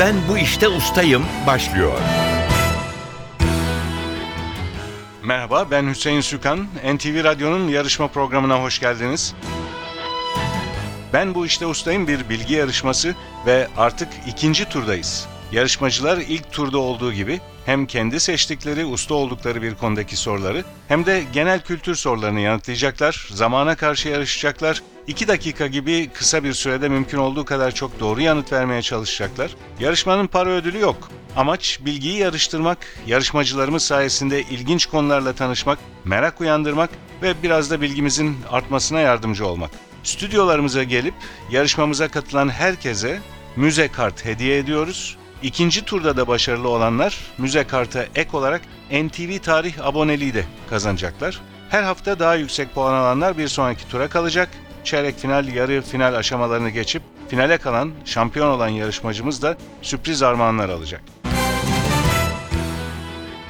Ben bu işte ustayım başlıyor. Merhaba, ben Hüseyin Sükan. NTV Radyo'nun yarışma programına hoş geldiniz. Ben bu işte ustayım bir bilgi yarışması ve artık ikinci turdayız. Yarışmacılar ilk turda olduğu gibi hem kendi seçtikleri, usta oldukları bir konudaki soruları hem de genel kültür sorularını yanıtlayacaklar, zamana karşı yarışacaklar, 2 dakika gibi kısa bir sürede mümkün olduğu kadar çok doğru yanıt vermeye çalışacaklar. Yarışmanın para ödülü yok. Amaç bilgiyi yarıştırmak, yarışmacılarımız sayesinde ilginç konularla tanışmak, merak uyandırmak ve biraz da bilgimizin artmasına yardımcı olmak. Stüdyolarımıza gelip yarışmamıza katılan herkese müze kart hediye ediyoruz. İkinci turda da başarılı olanlar müze karta ek olarak NTV Tarih aboneliği de kazanacaklar. Her hafta daha yüksek puan alanlar bir sonraki tura kalacak. Çeyrek final, yarı final aşamalarını geçip finale kalan, şampiyon olan yarışmacımız da sürpriz armağanlar alacak.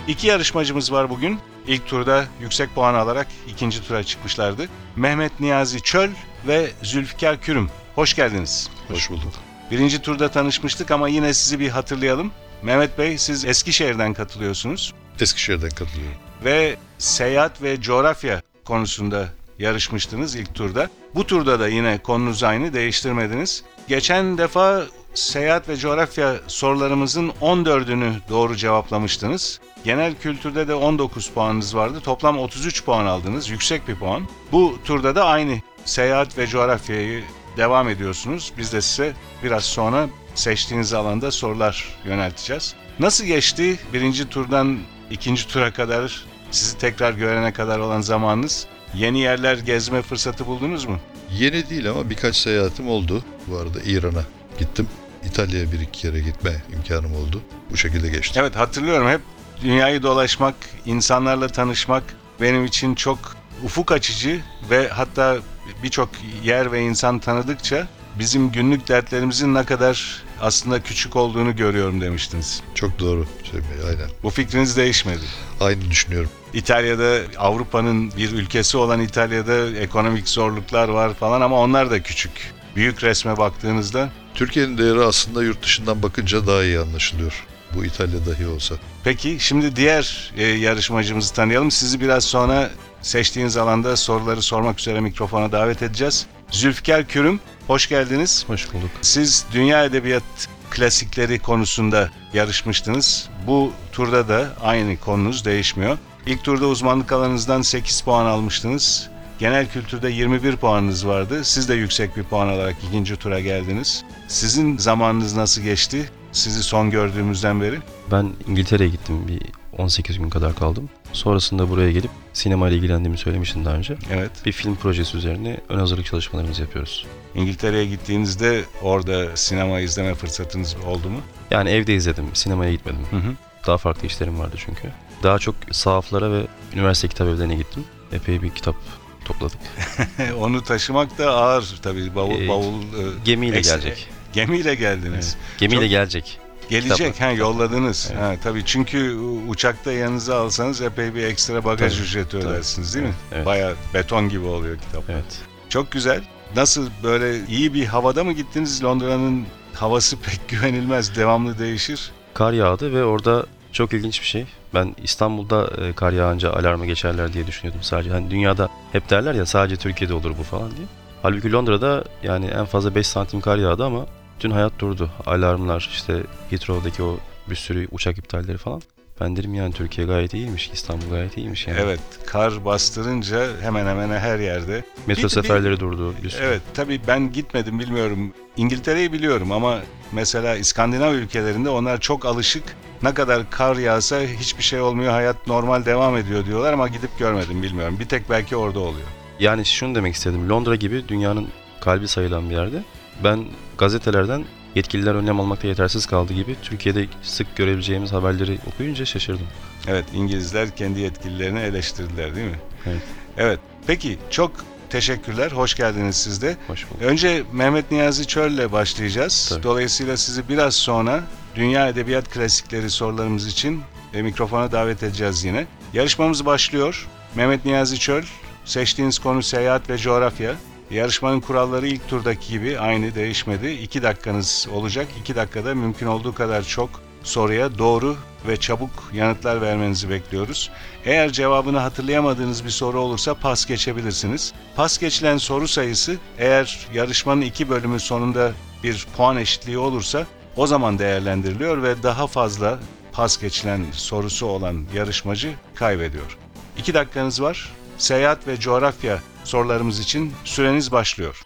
İki yarışmacımız var bugün. İlk turda yüksek puan alarak ikinci tura çıkmışlardı. Mehmet Niyazi Çöl ve Zülfikar Kürüm. Hoş geldiniz. Hoş bulduk. Birinci turda tanışmıştık ama yine sizi bir hatırlayalım. Mehmet Bey siz Eskişehir'den katılıyorsunuz Eskişehir'den katılıyorum. ve seyahat ve coğrafya konusunda yarışmıştınız ilk turda. Bu turda da yine konunuz aynı değiştirmediniz. Geçen defa seyahat ve coğrafya sorularımızın 14'ünü doğru cevaplamıştınız. Genel kültürde de 19 puanınız vardı. Toplam 33 puan aldınız. Yüksek bir puan. Bu turda da aynı seyahat ve coğrafyayı devam ediyorsunuz. Biz de size biraz sonra seçtiğiniz alanda sorular yönelteceğiz. Nasıl geçti birinci turdan ikinci tura kadar sizi tekrar görene kadar olan zamanınız? Yeni yerler gezme fırsatı buldunuz mu? Yeni değil ama birkaç seyahatim oldu. Bu arada İran'a gittim. İtalya'ya bir iki kere gitme imkanım oldu. Bu şekilde geçti. Evet hatırlıyorum hep dünyayı dolaşmak, insanlarla tanışmak benim için çok ufuk açıcı ve hatta birçok yer ve insan tanıdıkça bizim günlük dertlerimizin ne kadar aslında küçük olduğunu görüyorum demiştiniz. Çok doğru Bey, aynen. Bu fikriniz değişmedi. Aynı düşünüyorum. İtalya'da Avrupa'nın bir ülkesi olan İtalya'da ekonomik zorluklar var falan ama onlar da küçük. Büyük resme baktığınızda Türkiye'nin değeri aslında yurt dışından bakınca daha iyi anlaşılıyor. Bu İtalya dahi olsa. Peki şimdi diğer e, yarışmacımızı tanıyalım. Sizi biraz sonra seçtiğiniz alanda soruları sormak üzere mikrofona davet edeceğiz. Zülfikar Kürüm, hoş geldiniz. Hoş bulduk. Siz dünya edebiyat klasikleri konusunda yarışmıştınız. Bu turda da aynı konunuz değişmiyor. İlk turda uzmanlık alanınızdan 8 puan almıştınız. Genel kültürde 21 puanınız vardı. Siz de yüksek bir puan alarak ikinci tura geldiniz. Sizin zamanınız nasıl geçti? Sizi son gördüğümüzden beri. Ben İngiltere'ye gittim. Bir 18 gün kadar kaldım. Sonrasında buraya gelip sinema ile ilgilendiğimi söylemiştim daha önce. Evet. Bir film projesi üzerine ön hazırlık çalışmalarımızı yapıyoruz. İngiltere'ye gittiğinizde orada sinema izleme fırsatınız oldu mu? Yani evde izledim. Sinemaya gitmedim. Hı hı. Daha farklı işlerim vardı çünkü. Daha çok sahaflara ve üniversite kitap evlerine gittim. Epey bir kitap topladık. Onu taşımak da ağır tabii bavul Ee, bavul. e, Gemiyle ekstra- gelecek. Gemiyle geldiniz. Gemiyle Çok- gelecek. Gelecek Kitaplar, ha kitaplar. yolladınız. Evet. Ha tabii çünkü uçakta yanınıza alsanız epey bir ekstra bagaj Tabii, ücreti tabii. ödersiniz değil mi? Evet. Bayağı beton gibi oluyor kitap. Evet. Çok güzel. Nasıl böyle iyi bir havada mı gittiniz? Londra'nın havası pek güvenilmez. Devamlı değişir. Kar yağdı ve orada çok ilginç bir şey. Ben İstanbul'da e, kar yağınca alarma geçerler diye düşünüyordum sadece. Hani dünyada hep derler ya sadece Türkiye'de olur bu falan diye. Halbuki Londra'da yani en fazla 5 santim kar yağdı ama tüm hayat durdu. Alarmlar işte Heathrow'daki o bir sürü uçak iptalleri falan. Ben dedim yani Türkiye gayet iyiymiş, İstanbul gayet iyiymiş yani. Evet, kar bastırınca hemen hemen her yerde. Metro Bir- bir- seferleri durdu. Bir sürü. Evet, tabii ben gitmedim bilmiyorum. İngiltere'yi biliyorum ama mesela İskandinav ülkelerinde onlar çok alışık. Ne kadar kar yağsa hiçbir şey olmuyor, hayat normal devam ediyor diyorlar ama gidip görmedim bilmiyorum. Bir tek belki orada oluyor. Yani şunu demek istedim. Londra gibi dünyanın kalbi sayılan bir yerde ben gazetelerden yetkililer önlem almakta yetersiz kaldı gibi Türkiye'de sık görebileceğimiz haberleri okuyunca şaşırdım. Evet, İngilizler kendi yetkililerini eleştirdiler değil mi? Evet. Evet, peki çok teşekkürler, hoş geldiniz siz de. Hoş bulduk. Önce Mehmet Niyazi Çöl'le başlayacağız. Tabii. Dolayısıyla sizi biraz sonra Dünya Edebiyat Klasikleri sorularımız için e, mikrofona davet edeceğiz yine. Yarışmamız başlıyor. Mehmet Niyazi Çöl, seçtiğiniz konu seyahat ve coğrafya. Yarışmanın kuralları ilk turdaki gibi aynı değişmedi. 2 dakikanız olacak. 2 dakikada mümkün olduğu kadar çok soruya doğru ve çabuk yanıtlar vermenizi bekliyoruz. Eğer cevabını hatırlayamadığınız bir soru olursa pas geçebilirsiniz. Pas geçilen soru sayısı eğer yarışmanın iki bölümü sonunda bir puan eşitliği olursa o zaman değerlendiriliyor ve daha fazla pas geçilen sorusu olan yarışmacı kaybediyor. 2 dakikanız var. Seyahat ve coğrafya sorularımız için süreniz başlıyor.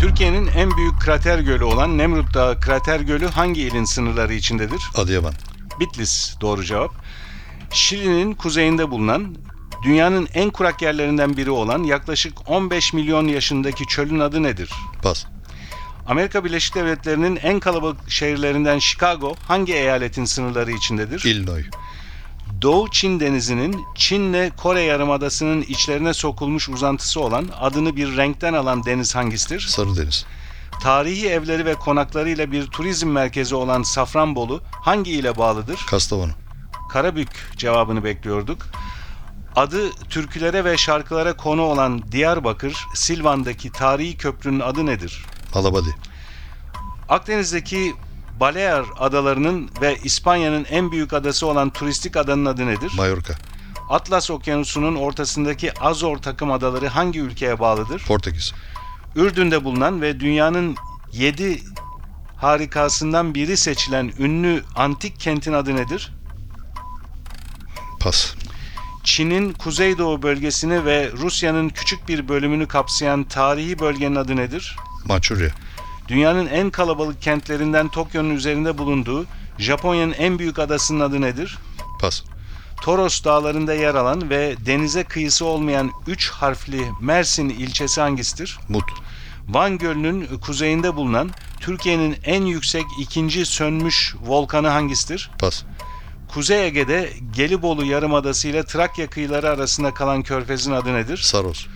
Türkiye'nin en büyük krater gölü olan Nemrut Dağı Krater Gölü hangi ilin sınırları içindedir? Adıyaman. Bitlis doğru cevap. Şili'nin kuzeyinde bulunan dünyanın en kurak yerlerinden biri olan yaklaşık 15 milyon yaşındaki çölün adı nedir? Pas. Amerika Birleşik Devletleri'nin en kalabalık şehirlerinden Chicago hangi eyaletin sınırları içindedir? Illinois. Doğu Çin Denizi'nin Çin'le Kore Yarımadası'nın içlerine sokulmuş uzantısı olan adını bir renkten alan deniz hangisidir? Sarıdeniz. Tarihi evleri ve konaklarıyla bir turizm merkezi olan Safranbolu hangi ile bağlıdır? Kastamonu. Karabük cevabını bekliyorduk. Adı türkülere ve şarkılara konu olan Diyarbakır, Silvan'daki tarihi köprünün adı nedir? Malabadi. Akdeniz'deki Balear adalarının ve İspanya'nın en büyük adası olan turistik adanın adı nedir? Mallorca. Atlas Okyanusu'nun ortasındaki Azor takım adaları hangi ülkeye bağlıdır? Portekiz. Ürdün'de bulunan ve dünyanın 7 harikasından biri seçilen ünlü antik kentin adı nedir? Pas. Çin'in kuzeydoğu bölgesini ve Rusya'nın küçük bir bölümünü kapsayan tarihi bölgenin adı nedir? Mançurya. Dünyanın en kalabalık kentlerinden Tokyo'nun üzerinde bulunduğu Japonya'nın en büyük adasının adı nedir? Pas. Toros dağlarında yer alan ve denize kıyısı olmayan 3 harfli Mersin ilçesi hangisidir? Mut. Van Gölü'nün kuzeyinde bulunan Türkiye'nin en yüksek ikinci sönmüş volkanı hangisidir? Pas. Kuzey Ege'de Gelibolu Yarımadası ile Trakya kıyıları arasında kalan körfezin adı nedir? Saros.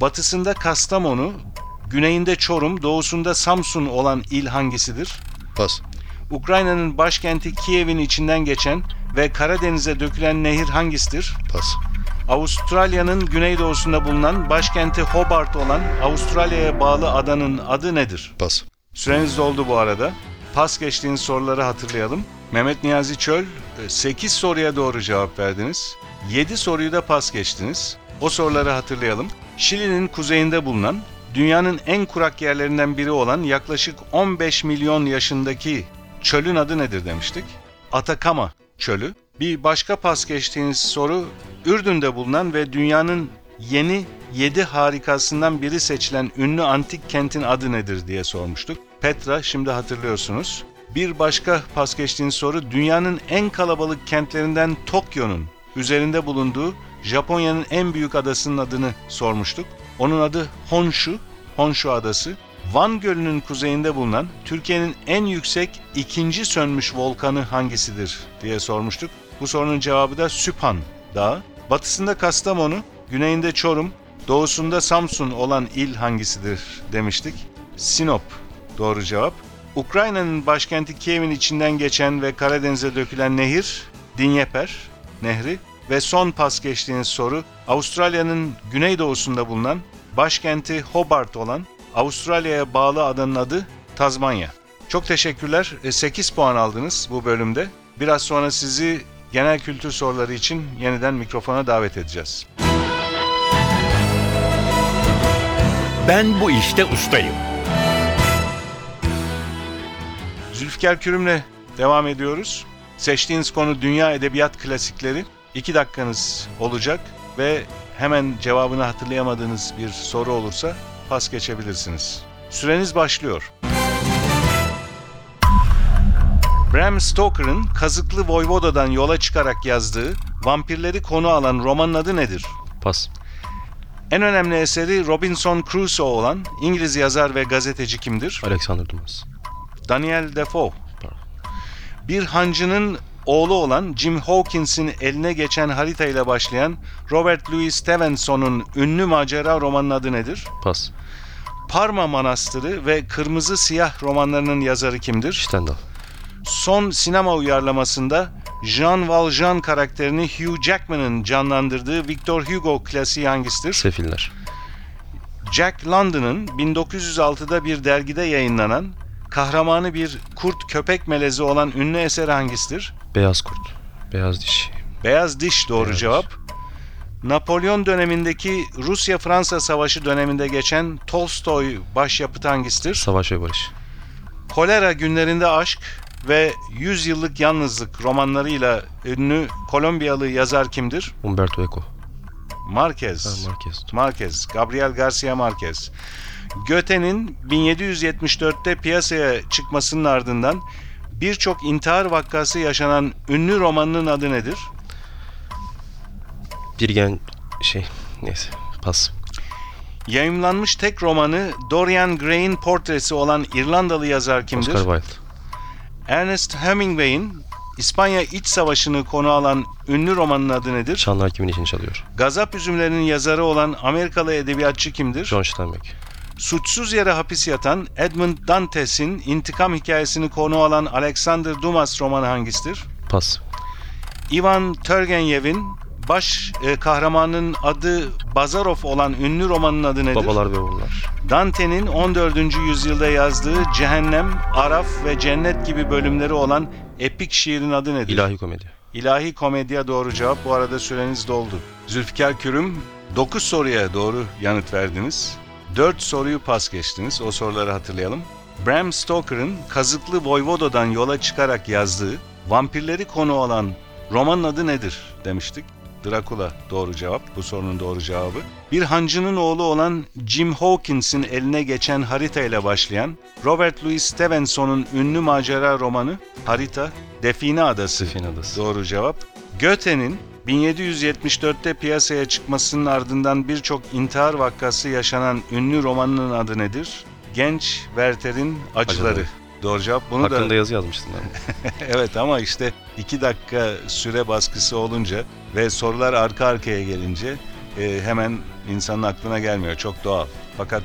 Batısında Kastamonu, güneyinde Çorum, doğusunda Samsun olan il hangisidir? Pas. Ukrayna'nın başkenti Kiev'in içinden geçen ve Karadeniz'e dökülen nehir hangisidir? Pas. Avustralya'nın güneydoğusunda bulunan başkenti Hobart olan Avustralya'ya bağlı adanın adı nedir? Pas. Süreniz doldu bu arada. Pas geçtiğiniz soruları hatırlayalım. Mehmet Niyazi Çöl 8 soruya doğru cevap verdiniz. 7 soruyu da pas geçtiniz. O soruları hatırlayalım. Şili'nin kuzeyinde bulunan, dünyanın en kurak yerlerinden biri olan yaklaşık 15 milyon yaşındaki çölün adı nedir demiştik? Atakama çölü. Bir başka pas geçtiğiniz soru, Ürdün'de bulunan ve dünyanın yeni 7 harikasından biri seçilen ünlü antik kentin adı nedir diye sormuştuk. Petra şimdi hatırlıyorsunuz. Bir başka pas geçtiğiniz soru dünyanın en kalabalık kentlerinden Tokyo'nun üzerinde bulunduğu Japonya'nın en büyük adasının adını sormuştuk. Onun adı Honshu, Honshu adası. Van Gölü'nün kuzeyinde bulunan Türkiye'nin en yüksek ikinci sönmüş volkanı hangisidir diye sormuştuk. Bu sorunun cevabı da Süphan Dağı. Batısında Kastamonu, güneyinde Çorum, doğusunda Samsun olan il hangisidir demiştik. Sinop doğru cevap. Ukrayna'nın başkenti Kiev'in içinden geçen ve Karadeniz'e dökülen nehir Dinyeper Nehri ve son pas geçtiğiniz soru Avustralya'nın güneydoğusunda bulunan başkenti Hobart olan Avustralya'ya bağlı adanın adı Tazmanya. Çok teşekkürler. 8 puan aldınız bu bölümde. Biraz sonra sizi genel kültür soruları için yeniden mikrofona davet edeceğiz. Ben bu işte ustayım. Zülfikar Kürüm'le devam ediyoruz. Seçtiğiniz konu dünya edebiyat klasikleri. 2 dakikanız olacak ve hemen cevabını hatırlayamadığınız bir soru olursa pas geçebilirsiniz. Süreniz başlıyor. Bram Stoker'ın Kazıklı Voyvoda'dan yola çıkarak yazdığı vampirleri konu alan romanın adı nedir? Pas. En önemli eseri Robinson Crusoe olan İngiliz yazar ve gazeteci kimdir? Alexander Dumas. Daniel Defoe. Pardon. Bir hancının oğlu olan Jim Hawkins'in eline geçen harita ile başlayan Robert Louis Stevenson'un ünlü macera romanının adı nedir? Pas. Parma Manastırı ve Kırmızı Siyah romanlarının yazarı kimdir? Stendhal. Son sinema uyarlamasında Jean Valjean karakterini Hugh Jackman'ın canlandırdığı Victor Hugo klasiği hangisidir? Sefiller. Jack London'ın 1906'da bir dergide yayınlanan kahramanı bir kurt köpek melezi olan ünlü eseri hangisidir? Beyaz kurt. Beyaz diş. Beyaz Diş doğru Beyaz cevap. Napolyon dönemindeki Rusya-Fransa Savaşı döneminde geçen Tolstoy başyapıtı hangisidir? Savaş ve barış. Kolera günlerinde aşk ve 100 yıllık yalnızlık romanlarıyla ünlü Kolombiyalı yazar kimdir? Umberto Eco. Marquez. Ha, Marquez. Marquez, Gabriel Garcia Marquez. Goethe'nin 1774'te piyasaya çıkmasının ardından birçok intihar vakası yaşanan ünlü romanının adı nedir? Bir gen şey neyse pas. Yayımlanmış tek romanı Dorian Gray'in portresi olan İrlandalı yazar kimdir? Oscar Wilde. Ernest Hemingway'in İspanya İç Savaşı'nı konu alan ünlü romanın adı nedir? Çanlar kimin için çalıyor? Gazap Üzümlerinin yazarı olan Amerikalı edebiyatçı kimdir? John Steinbeck. Suçsuz yere hapis yatan Edmund Dantes'in intikam hikayesini konu alan Alexander Dumas romanı hangisidir? Pas. Ivan Turgenev'in baş e, kahramanının adı Bazarov olan ünlü romanın adı nedir? Babalar ve oğullar. Dante'nin 14. yüzyılda yazdığı Cehennem, Araf ve Cennet gibi bölümleri olan epik şiirin adı nedir? İlahi komedi. İlahi komedya doğru cevap. Bu arada süreniz doldu. Zülfikar Kürüm 9 soruya doğru yanıt verdiniz. 4 soruyu pas geçtiniz. O soruları hatırlayalım. Bram Stoker'ın Kazıklı Voyvodo'dan yola çıkarak yazdığı vampirleri konu alan romanın adı nedir demiştik. Dracula doğru cevap. Bu sorunun doğru cevabı. Bir hancının oğlu olan Jim Hawkins'in eline geçen harita ile başlayan Robert Louis Stevenson'un ünlü macera romanı Harita Define Adası. Define Adası. Doğru cevap. Goethe'nin 1774'te piyasaya çıkmasının ardından birçok intihar vakası yaşanan ünlü romanının adı nedir? Genç Werther'in Acıları. Acıları. Doğru cevap. Bunu Hakkında da yazı yazmıştım ben. evet ama işte iki dakika süre baskısı olunca ve sorular arka arkaya gelince e, hemen insanın aklına gelmiyor. Çok doğal. Fakat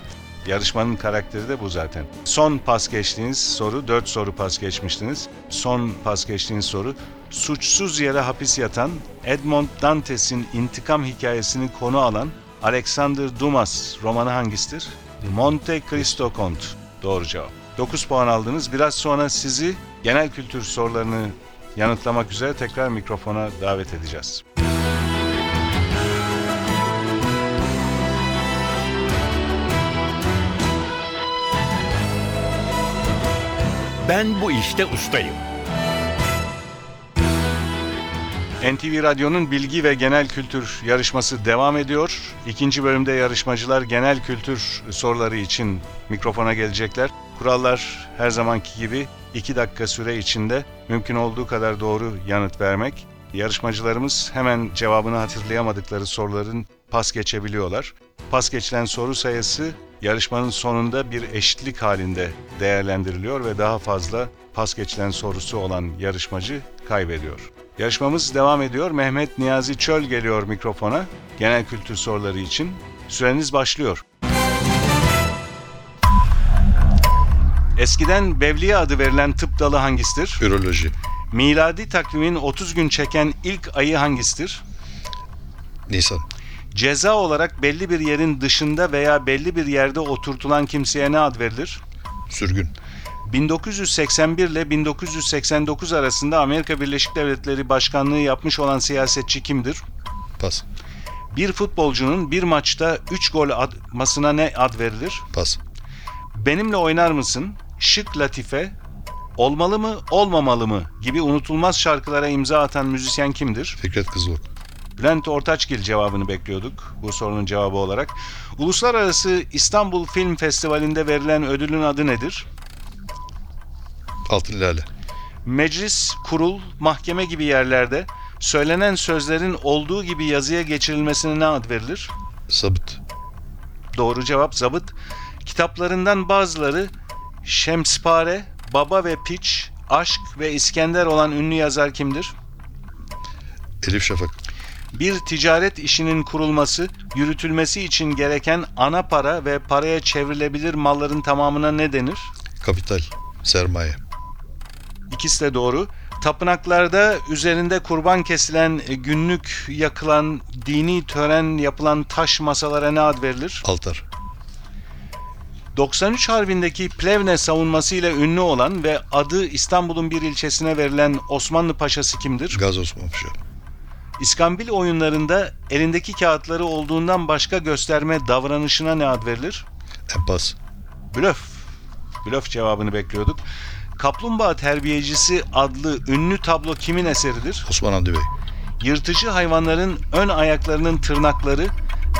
yarışmanın karakteri de bu zaten. Son pas geçtiğiniz soru, dört soru pas geçmiştiniz. Son pas geçtiğiniz soru, suçsuz yere hapis yatan Edmond Dantes'in intikam hikayesini konu alan Alexander Dumas romanı hangisidir? Monte Cristo Conte. Doğru cevap. 9 puan aldınız. Biraz sonra sizi genel kültür sorularını yanıtlamak üzere tekrar mikrofona davet edeceğiz. Ben bu işte ustayım. NTV Radyo'nun bilgi ve genel kültür yarışması devam ediyor. İkinci bölümde yarışmacılar genel kültür soruları için mikrofona gelecekler. Kurallar her zamanki gibi 2 dakika süre içinde mümkün olduğu kadar doğru yanıt vermek. Yarışmacılarımız hemen cevabını hatırlayamadıkları soruların pas geçebiliyorlar. Pas geçilen soru sayısı yarışmanın sonunda bir eşitlik halinde değerlendiriliyor ve daha fazla pas geçilen sorusu olan yarışmacı kaybediyor. Yarışmamız devam ediyor. Mehmet Niyazi Çöl geliyor mikrofona. Genel kültür soruları için. Süreniz başlıyor. Eskiden Bevliye adı verilen tıp dalı hangisidir? Üroloji. Miladi takvimin 30 gün çeken ilk ayı hangisidir? Nisan. Ceza olarak belli bir yerin dışında veya belli bir yerde oturtulan kimseye ne ad verilir? Sürgün. 1981 ile 1989 arasında Amerika Birleşik Devletleri Başkanlığı yapmış olan siyasetçi kimdir? Pas. Bir futbolcunun bir maçta 3 gol atmasına ne ad verilir? Pas. Benimle oynar mısın? Şık Latife, olmalı mı, olmamalı mı gibi unutulmaz şarkılara imza atan müzisyen kimdir? Fikret Kızılok. Bülent Ortaçgil cevabını bekliyorduk bu sorunun cevabı olarak. Uluslararası İstanbul Film Festivali'nde verilen ödülün adı nedir? Altın Lale. Meclis, kurul, mahkeme gibi yerlerde söylenen sözlerin olduğu gibi yazıya geçirilmesine ne ad verilir? Sabıt. Doğru cevap zabıt. Kitaplarından bazıları Şemspare, Baba ve Piç, Aşk ve İskender olan ünlü yazar kimdir? Elif Şafak. Bir ticaret işinin kurulması, yürütülmesi için gereken ana para ve paraya çevrilebilir malların tamamına ne denir? Kapital. Sermaye. İkisi de doğru. Tapınaklarda üzerinde kurban kesilen, e, günlük yakılan, dini tören yapılan taş masalara ne ad verilir? Altar. 93 Harbi'ndeki Plevne savunmasıyla ünlü olan ve adı İstanbul'un bir ilçesine verilen Osmanlı Paşası kimdir? Gaz Osman Paşa. İskambil oyunlarında elindeki kağıtları olduğundan başka gösterme davranışına ne ad verilir? Empas. Blöf. Blöf cevabını bekliyorduk. Kaplumbağa Terbiyecisi adlı ünlü tablo kimin eseridir? Osman Hamdi Bey. Yırtıcı hayvanların ön ayaklarının tırnakları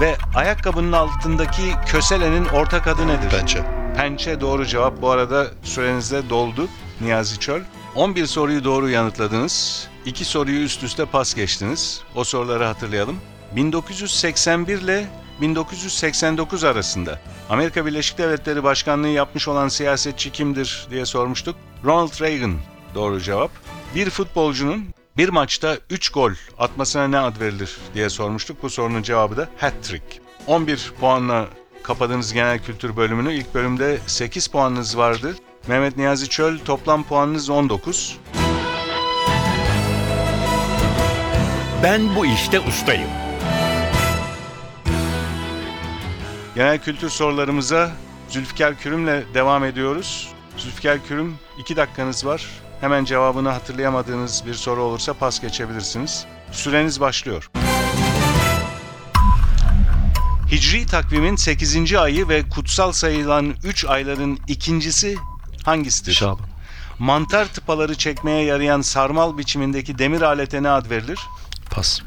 ve ayakkabının altındaki köselenin ortak adı nedir? Pençe. Pençe doğru cevap. Bu arada süreniz de doldu Niyazi Çöl. 11 soruyu doğru yanıtladınız. 2 soruyu üst üste pas geçtiniz. O soruları hatırlayalım. 1981 ile 1989 arasında Amerika Birleşik Devletleri Başkanlığı yapmış olan siyasetçi kimdir diye sormuştuk. Ronald Reagan doğru cevap. Bir futbolcunun bir maçta 3 gol atmasına ne ad verilir diye sormuştuk. Bu sorunun cevabı da hat-trick. 11 puanla kapadığınız genel kültür bölümünü. İlk bölümde 8 puanınız vardı. Mehmet Niyazi Çöl toplam puanınız 19. Ben bu işte ustayım. Genel kültür sorularımıza Zülfikar Kürüm'le devam ediyoruz. Zülfikar Kürüm 2 dakikanız var. Hemen cevabını hatırlayamadığınız bir soru olursa pas geçebilirsiniz. Süreniz başlıyor. Hicri takvimin 8. ayı ve kutsal sayılan 3 ayların ikincisi hangisidir? Şaban. Mantar tıpaları çekmeye yarayan sarmal biçimindeki demir alete ne ad verilir? Pas.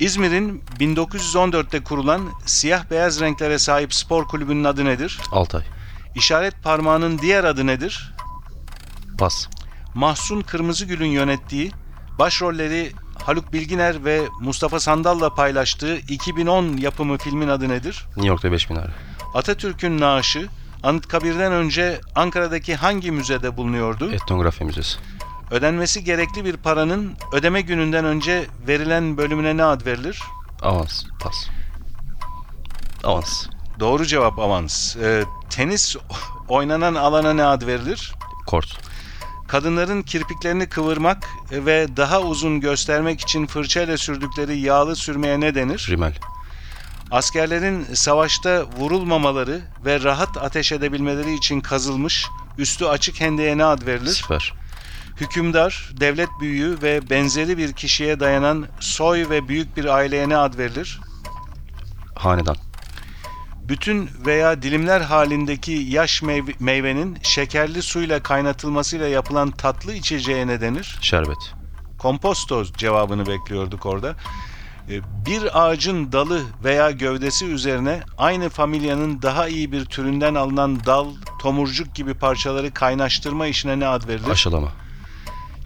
İzmir'in 1914'te kurulan siyah beyaz renklere sahip spor kulübünün adı nedir? Altay. İşaret parmağının diğer adı nedir? Pas. Mahsun Kırmızıgül'ün yönettiği, başrolleri Haluk Bilginer ve Mustafa Sandal'la paylaştığı 2010 yapımı filmin adı nedir? New York'ta 5 minare. Atatürk'ün naaşı Anıtkabir'den önce Ankara'daki hangi müzede bulunuyordu? Etnografi Müzesi. Ödenmesi gerekli bir paranın ödeme gününden önce verilen bölümüne ne ad verilir? Avans. Pas. Avans. Doğru cevap avans. Ee, tenis oynanan alana ne ad verilir? Kort. Kadınların kirpiklerini kıvırmak ve daha uzun göstermek için fırçayla sürdükleri yağlı sürmeye ne denir? Rimel. Askerlerin savaşta vurulmamaları ve rahat ateş edebilmeleri için kazılmış, üstü açık hendeye ne ad verilir? Siper. Hükümdar, devlet büyüğü ve benzeri bir kişiye dayanan soy ve büyük bir aileye ne ad verilir? Hanedan. Bütün veya dilimler halindeki yaş meyve- meyvenin şekerli suyla kaynatılmasıyla yapılan tatlı içeceğe ne denir? Şerbet. Komposto cevabını bekliyorduk orada. Ee, Bir ağacın dalı veya gövdesi üzerine aynı familyanın daha iyi bir türünden alınan dal, tomurcuk gibi parçaları kaynaştırma işine ne ad verilir? Aşılama.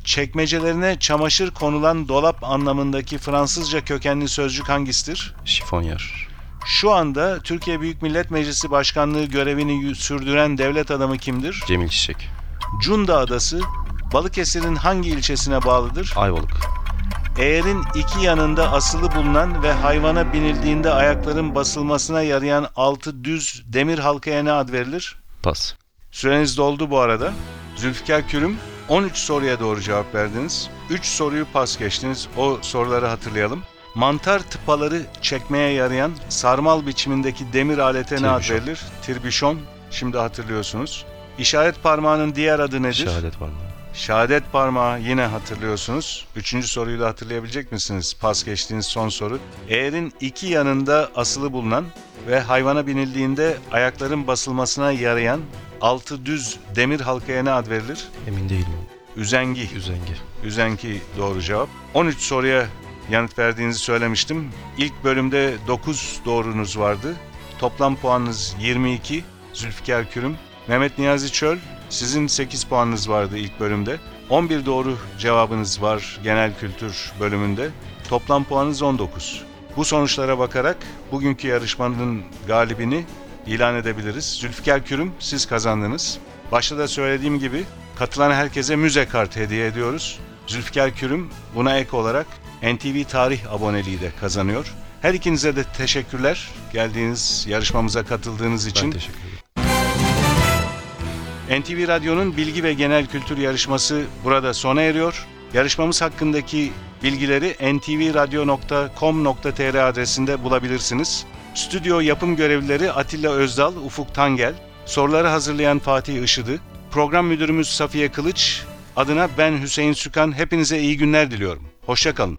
Çekmecelerine çamaşır konulan dolap anlamındaki Fransızca kökenli sözcük hangisidir? Şifonyer. Şu anda Türkiye Büyük Millet Meclisi Başkanlığı görevini sürdüren devlet adamı kimdir? Cemil Çiçek. Cunda Adası Balıkesir'in hangi ilçesine bağlıdır? Ayvalık. Eğerin iki yanında asılı bulunan ve hayvana binildiğinde ayakların basılmasına yarayan altı düz demir halkaya ne ad verilir? Pas. Süreniz doldu bu arada. Zülfikar Kürüm 13 soruya doğru cevap verdiniz. 3 soruyu pas geçtiniz. O soruları hatırlayalım. Mantar tıpaları çekmeye yarayan sarmal biçimindeki demir alete ne ad verilir? Tirbüşon. Şimdi hatırlıyorsunuz. İşaret parmağının diğer adı nedir? Var mı? Şehadet parmağı yine hatırlıyorsunuz. Üçüncü soruyu da hatırlayabilecek misiniz? Pas geçtiğiniz son soru. Eğerin iki yanında asılı bulunan ve hayvana binildiğinde ayakların basılmasına yarayan altı düz demir halkaya ne ad verilir? Emin değilim. Üzengi. Üzengi. Üzengi doğru cevap. 13 soruya yanıt verdiğinizi söylemiştim. İlk bölümde 9 doğrunuz vardı. Toplam puanınız 22. Zülfikar Kürüm. Mehmet Niyazi Çöl, sizin 8 puanınız vardı ilk bölümde. 11 doğru cevabınız var genel kültür bölümünde. Toplam puanınız 19. Bu sonuçlara bakarak bugünkü yarışmanın galibini ilan edebiliriz. Zülfikar Kürüm siz kazandınız. Başta da söylediğim gibi katılan herkese müze kart hediye ediyoruz. Zülfikar Kürüm buna ek olarak NTV Tarih aboneliği de kazanıyor. Her ikinize de teşekkürler geldiğiniz yarışmamıza katıldığınız için. Ben teşekkür ederim. NTV Radyo'nun bilgi ve genel kültür yarışması burada sona eriyor. Yarışmamız hakkındaki bilgileri ntvradio.com.tr adresinde bulabilirsiniz. Stüdyo yapım görevlileri Atilla Özdal, Ufuk Tangel, soruları hazırlayan Fatih Işıdı, program müdürümüz Safiye Kılıç, adına ben Hüseyin Sükan hepinize iyi günler diliyorum. Hoşçakalın.